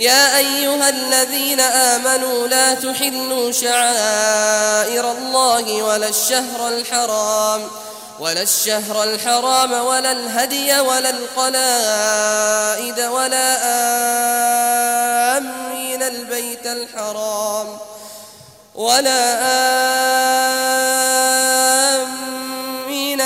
يا أيها الذين آمنوا لا تحلوا شعائر الله ولا الشهر الحرام ولا الشهر الحرام ولا الهدي ولا القلائد ولا آمين البيت الحرام ولا آمين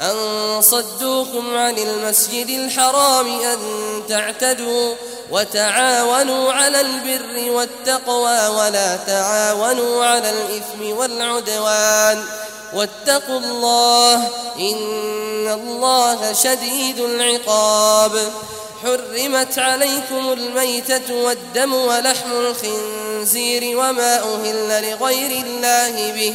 أن صدوكم عن المسجد الحرام أن تعتدوا وتعاونوا على البر والتقوى ولا تعاونوا على الإثم والعدوان واتقوا الله إن الله شديد العقاب حرمت عليكم الميتة والدم ولحم الخنزير وما أهل لغير الله به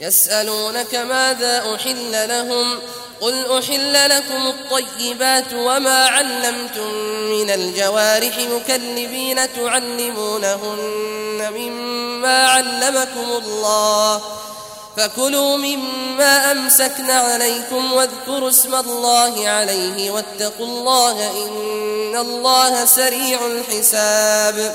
يسألونك ماذا أحل لهم قل أحل لكم الطيبات وما علمتم من الجوارح مكلبين تعلمونهن مما علمكم الله فكلوا مما أمسكن عليكم واذكروا اسم الله عليه واتقوا الله إن الله سريع الحساب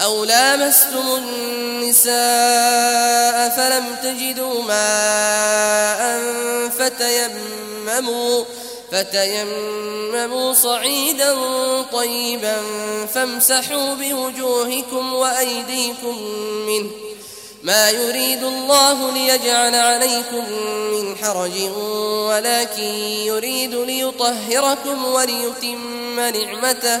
أو لامستم النساء فلم تجدوا ماء فتيمموا فتيمموا صعيدا طيبا فامسحوا بوجوهكم وأيديكم منه. ما يريد الله ليجعل عليكم من حرج ولكن يريد ليطهركم وليتم نعمته.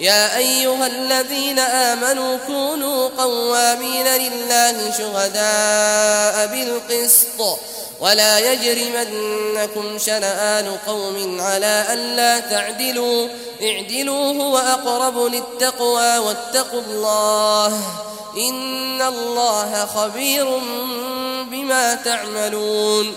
يا أيها الذين آمنوا كونوا قوامين لله شهداء بالقسط ولا يجرمنكم شنآن قوم على ألا تعدلوا اعدلوا هو أقرب للتقوى واتقوا الله. إن الله خبير بما تعملون.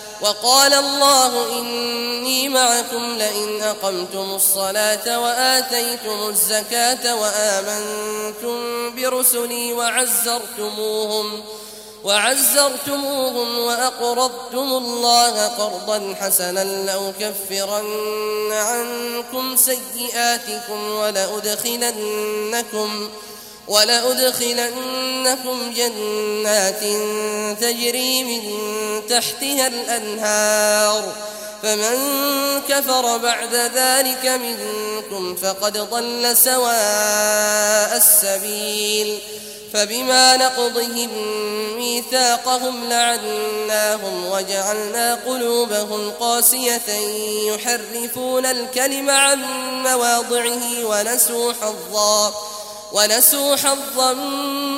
وقال الله إني معكم لئن أقمتم الصلاة وآتيتم الزكاة وآمنتم برسلي وعزرتموهم ۖ وعزرتموهم وأقرضتم الله قرضا حسنا لأكفرن عنكم سيئاتكم ولأدخلنكم ولأدخلنكم جنات تجري من تحتها الأنهار. فمن كفر بعد ذلك منكم فقد ضل سواء السبيل. فبما نقضهم ميثاقهم لعناهم وجعلنا قلوبهم قاسية يحرفون الكلم عن مواضعه ونسوا حظا. ونسوا حظا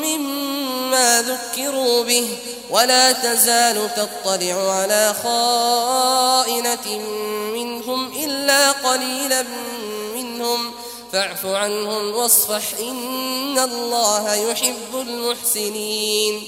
مما ذكروا به ولا تزال تطلع على خائنة منهم إلا قليلا منهم. فاعف عنهم واصفح إن الله يحب المحسنين.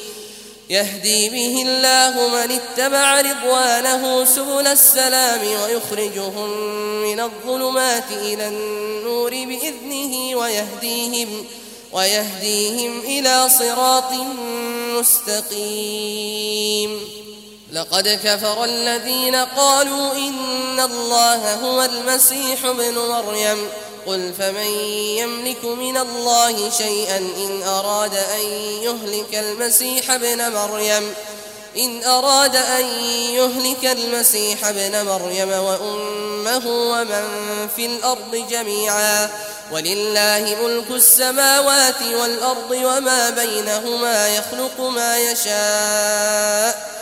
يهدي به الله من اتبع رضوانه سبل السلام ويخرجهم من الظلمات إلى النور بإذنه ويهديهم ويهديهم إلى صراط مستقيم. لقد كفر الذين قالوا إن الله هو المسيح ابن مريم. قل فمن يملك من الله شيئا إن أراد أن يهلك المسيح ابن مريم. إن أراد أن يهلك المسيح ابن مريم وأمه ومن في الأرض جميعا. ولله ملك السماوات والأرض وما بينهما يخلق ما يشاء.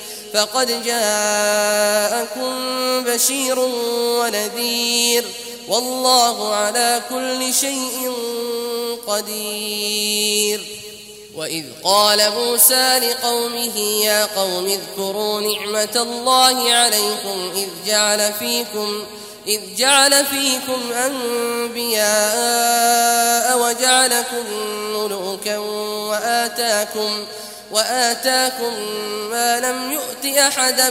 فقد جاءكم بشير ونذير والله على كل شيء قدير. وإذ قال موسى لقومه يا قوم اذكروا نعمة الله عليكم إذ جعل فيكم إذ جعل فيكم أنبياء وجعلكم ملوكا وآتاكم وآتاكم ما لم يؤت أحدا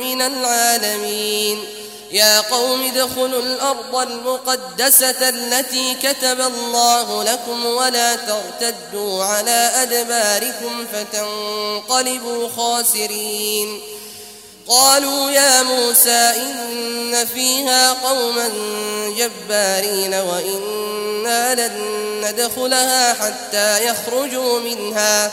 من العالمين. يا قوم ادخلوا الأرض المقدسة التي كتب الله لكم ولا ترتدوا على أدباركم فتنقلبوا خاسرين. قالوا يا موسى إن فيها قوما جبارين وإنا لن ندخلها حتى يخرجوا منها.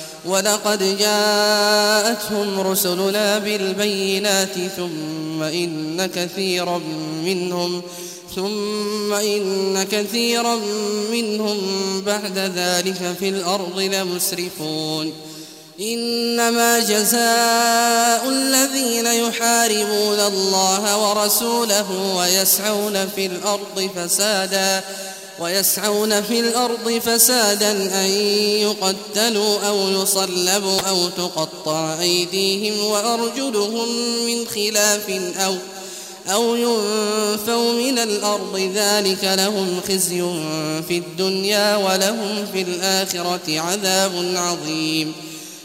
ولقد جاءتهم رسلنا بالبينات ثم إن كثيرا منهم ثم إن كثيرا منهم بعد ذلك في الأرض لمسرفون. إنما جزاء الذين يحاربون الله ورسوله ويسعون في الأرض فسادا. ويسعون في الأرض فسادا أن يقتلوا أو يصلبوا أو تقطع أيديهم وأرجلهم من خلاف أو أو ينفوا من الأرض. ذلك لهم خزي في الدنيا ولهم في الآخرة عذاب عظيم.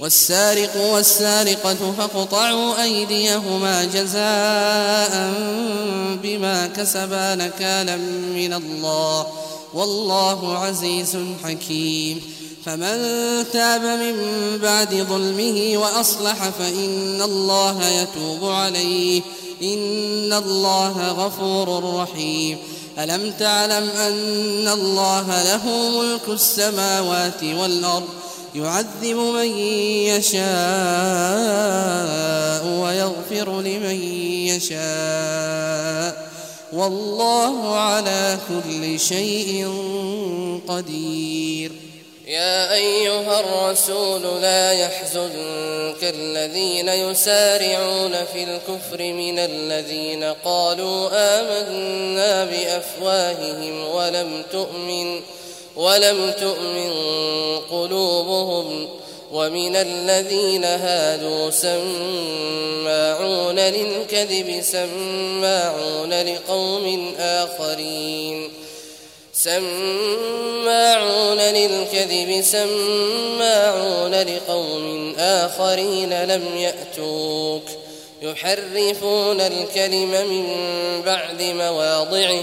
والسارق والسارقة فاقطعوا أيديهما جزاء بما كسبا نكالا من الله والله عزيز حكيم. فمن تاب من بعد ظلمه وأصلح فإن الله يتوب عليه. إن الله غفور رحيم. ألم تعلم أن الله له ملك السماوات والأرض؟ يعذب من يشاء ويغفر لمن يشاء. والله على كل شيء قدير. يا أيها الرسول لا يحزنك الذين يسارعون في الكفر من الذين قالوا آمنا بأفواههم ولم تؤمن. ولم تؤمن قلوبهم ومن الذين هادوا سماعون للكذب سماعون لقوم آخرين. سماعون للكذب سماعون لقوم آخرين لم يأتوك. يحرفون الكلم من بعد مواضعه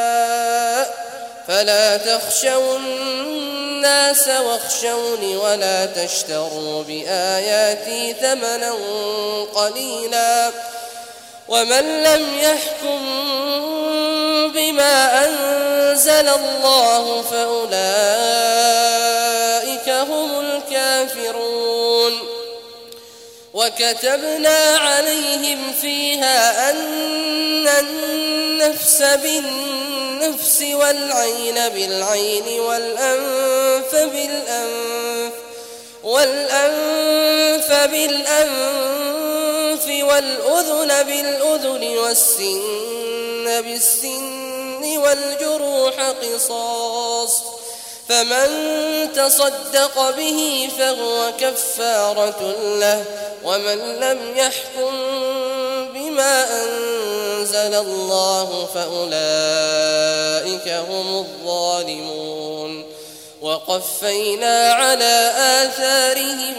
فلا تخشوا الناس واخشوني ولا تشتروا بآياتي ثمنا قليلا ومن لم يحكم بما أنزل الله فأولئك هم الكافرون وكتبنا عليهم فيها أن النفس بالنفس والعين بالعين والأنف بالأنف والأنف بالأنف والأذن بالأذن والسن بالسن والجروح قصاص فمن تصدق به فهو كفارة له ومن لم يحكم بما أنزل الله فأولئك هم الظالمون. وقفينا على آثارهم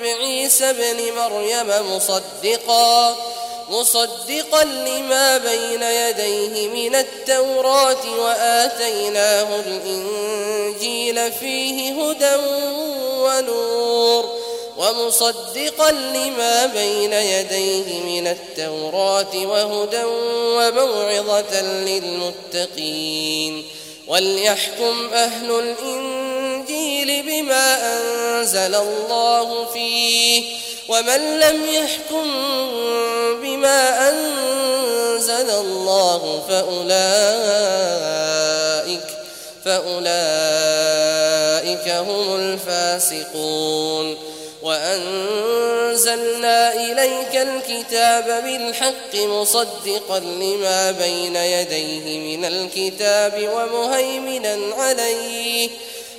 بعيسى ابن مريم مصدقا مصدقا لما بين يديه من التوراة وآتيناه الإنجيل فيه هدى ونور. ومصدقا لما بين يديه من التوراة وهدى وموعظة للمتقين. وليحكم أهل الإنجيل بما أنزل الله فيه. ومن لم يحكم بما أنزل الله فأولئك فأولئك هم الفاسقون. وأنزلنا إليك الكتاب بالحق مصدقا لما بين يديه من الكتاب ومهيمنا عليه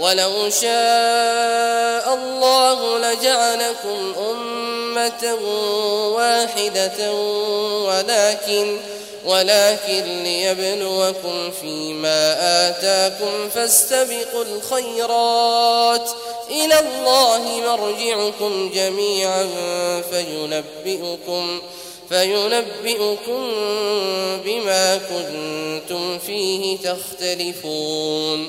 ولو شاء الله لجعلكم أمة واحدة ولكن ولكن ليبلوكم فيما آتاكم فاستبقوا الخيرات. إلى الله مرجعكم جميعا فينبئكم فينبئكم بما كنتم فيه تختلفون.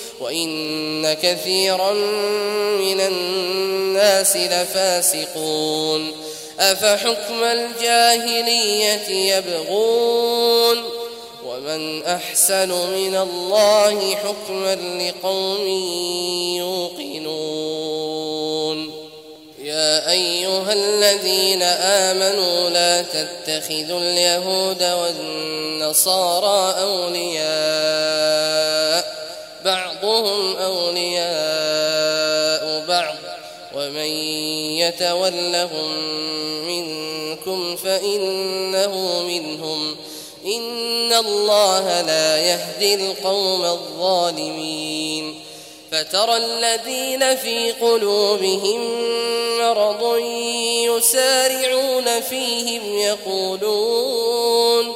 وإن كثيرا من الناس لفاسقون أفحكم الجاهلية يبغون ومن أحسن من الله حكما لقوم يوقنون يا أيها الذين آمنوا لا تتخذوا اليهود والنصارى أولياء بعضهم أولياء بعض ومن يتولهم منكم فإنه منهم. إن الله لا يهدي القوم الظالمين. فترى الذين في قلوبهم مرض يسارعون فيهم يقولون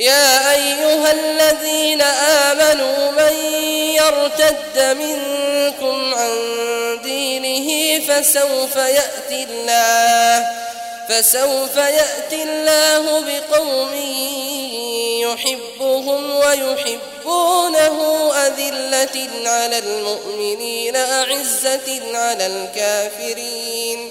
يا أيها الذين آمنوا من يرتد منكم عن دينه فسوف يأتي الله فسوف يأتي الله بقوم يحبهم ويحبونه أذلة على المؤمنين أعزة على الكافرين.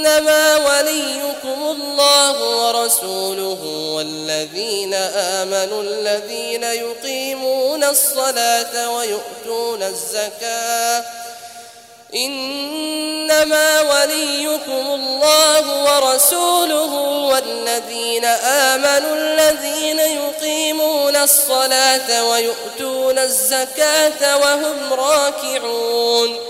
إنما وليكم الله ورسوله والذين آمنوا الذين يقيمون الصلاة ويؤتون الزكاة. إنما وليكم الله ورسوله والذين آمنوا الذين يقيمون الصلاة ويؤتون الزكاة وهم راكعون.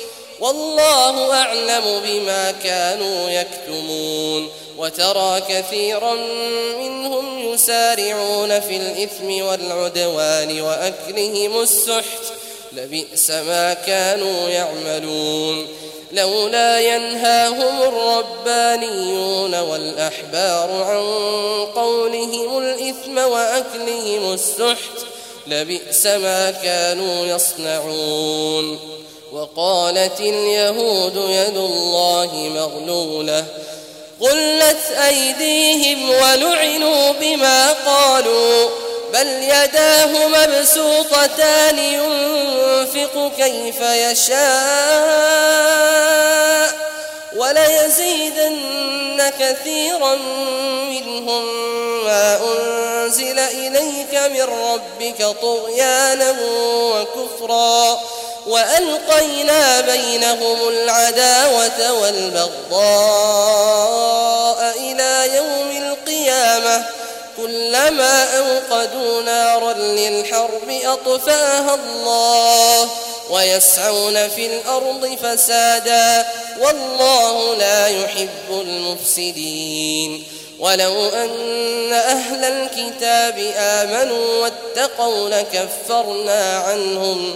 والله أعلم بما كانوا يكتمون وترى كثيرا منهم يسارعون في الإثم والعدوان وأكلهم السحت. لبئس ما كانوا يعملون. لولا ينهاهم الربانيون والأحبار عن قولهم الإثم وأكلهم السحت. لبئس ما كانوا يصنعون. وقالت اليهود يد الله مغلولة. قلت أيديهم ولعنوا بما قالوا بل يداه مبسوطتان ينفق كيف يشاء وليزيدن كثيرا منهم. ما أنزل إليك من ربك طغيانا وكفرا. وألقينا بينهم العداوة والبغضاء إلى يوم القيامة. كلما أوقدوا نارا للحرب أطفأها الله ويسعون في الأرض فسادا والله لا يحب المفسدين. ولو أن أهل الكتاب آمنوا واتقوا لكفرنا عنهم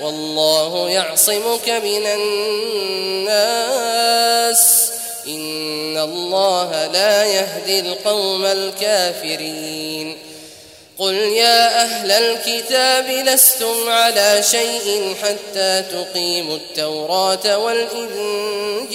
والله يعصمك من الناس. إن الله لا يهدي القوم الكافرين. قل يا أهل الكتاب لستم على شيء حتى تقيموا التوراة والإنجيل.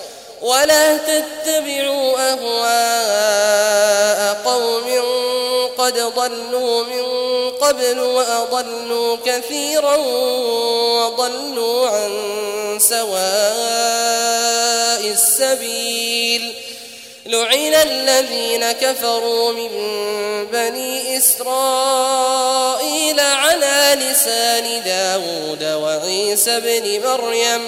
ولا تتبعوا أهواء قوم قد ضلوا من قبل وأضلوا كثيرا وضلوا عن سواء السبيل. لعن الذين كفروا من بني إسرائيل على لسان داود وعيسى بن مريم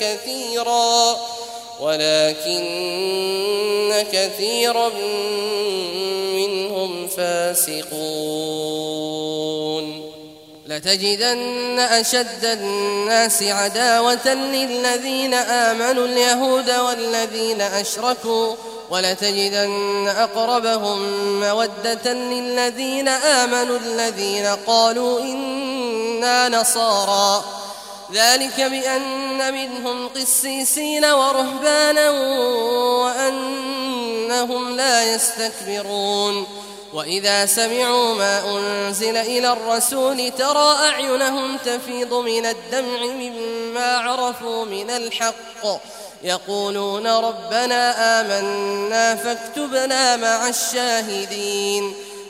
كثيرا ولكن كثيرا منهم فاسقون. لتجدن أشد الناس عداوة للذين آمنوا اليهود والذين أشركوا ولتجدن أقربهم مودة للذين آمنوا الذين قالوا إنا نصارى. ذلك بأن منهم قسيسين ورهبانا وأنهم لا يستكبرون. وإذا سمعوا ما أنزل إلى الرسول ترى أعينهم تفيض من الدمع مما عرفوا من الحق. يقولون ربنا آمنا فاكتبنا مع الشاهدين.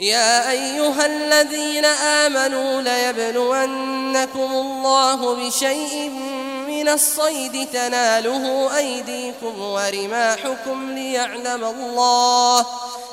يا أيها الذين آمنوا ليبلونكم الله بشيء من الصيد تناله أيديكم ورماحكم ليعلم الله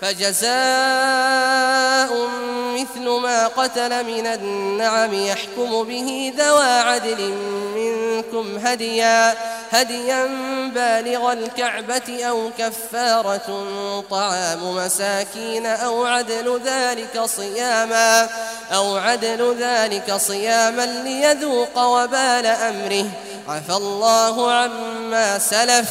فجزاء مثل ما قتل من النعم يحكم به ذوى عدل منكم هديا هديا بالغ الكعبة أو كفارة طعام مساكين أو عدل ذلك صياما أو عدل ذلك صياما ليذوق وبال أمره. عفى الله عما سلف.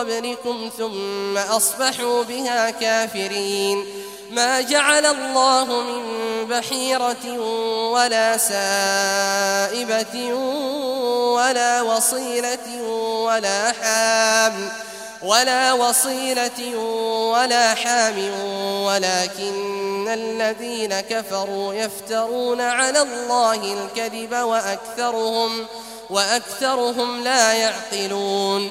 قبلكم ثم أصبحوا بها كافرين. ما جعل الله من بحيرة ولا سائبة ولا وصيلة ولا حام ولا وصيلة ولا حام ولكن الذين كفروا يفترون على الله الكذب وأكثرهم وأكثرهم لا يعقلون.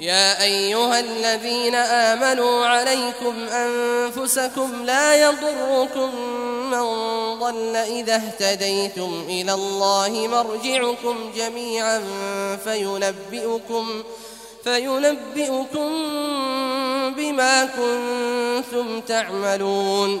يا أيها الذين آمنوا عليكم أنفسكم لا يضركم من ضل إذا اهتديتم إلى الله مرجعكم جميعا فينبئكم فينبئكم بما كنتم تعملون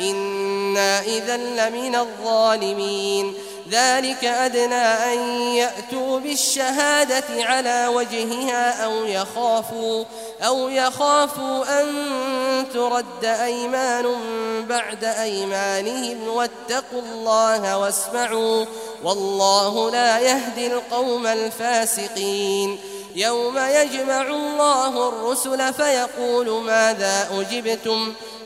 إنا إذا لمن الظالمين ذلك أدنى أن يأتوا بالشهادة على وجهها أو يخافوا أو يخافوا أن ترد أيمان بعد أيمانهم واتقوا الله واسمعوا والله لا يهدي القوم الفاسقين يوم يجمع الله الرسل فيقول ماذا أجبتم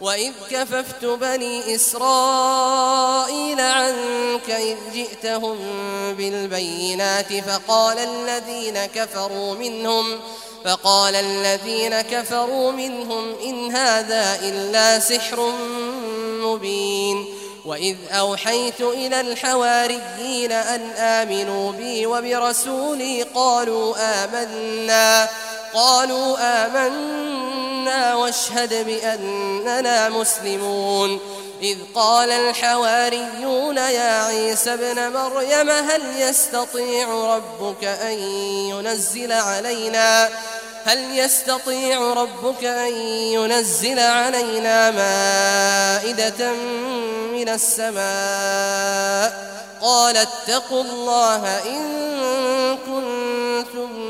وإذ كففت بني إسرائيل عنك إذ جئتهم بالبينات فقال الذين كفروا منهم فقال الذين كفروا منهم إن هذا إلا سحر مبين وإذ أوحيت إلى الحواريين أن آمنوا بي وبرسولي قالوا آمنا قالوا آمنا واشهد بأننا مسلمون. إذ قال الحواريون يا عيسى ابن مريم هل يستطيع ربك أن ينزل علينا؟ هل يستطيع ربك أن ينزل علينا مائدة من السماء؟ قال اتقوا الله إن كنتم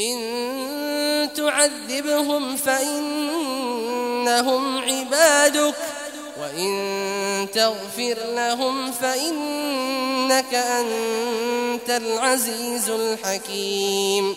إن تعذبهم فإنهم عبادك وإن تغفر لهم فإنك أنت العزيز الحكيم.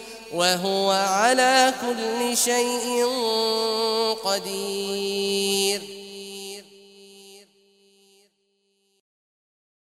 وهو على كل شيء قدير.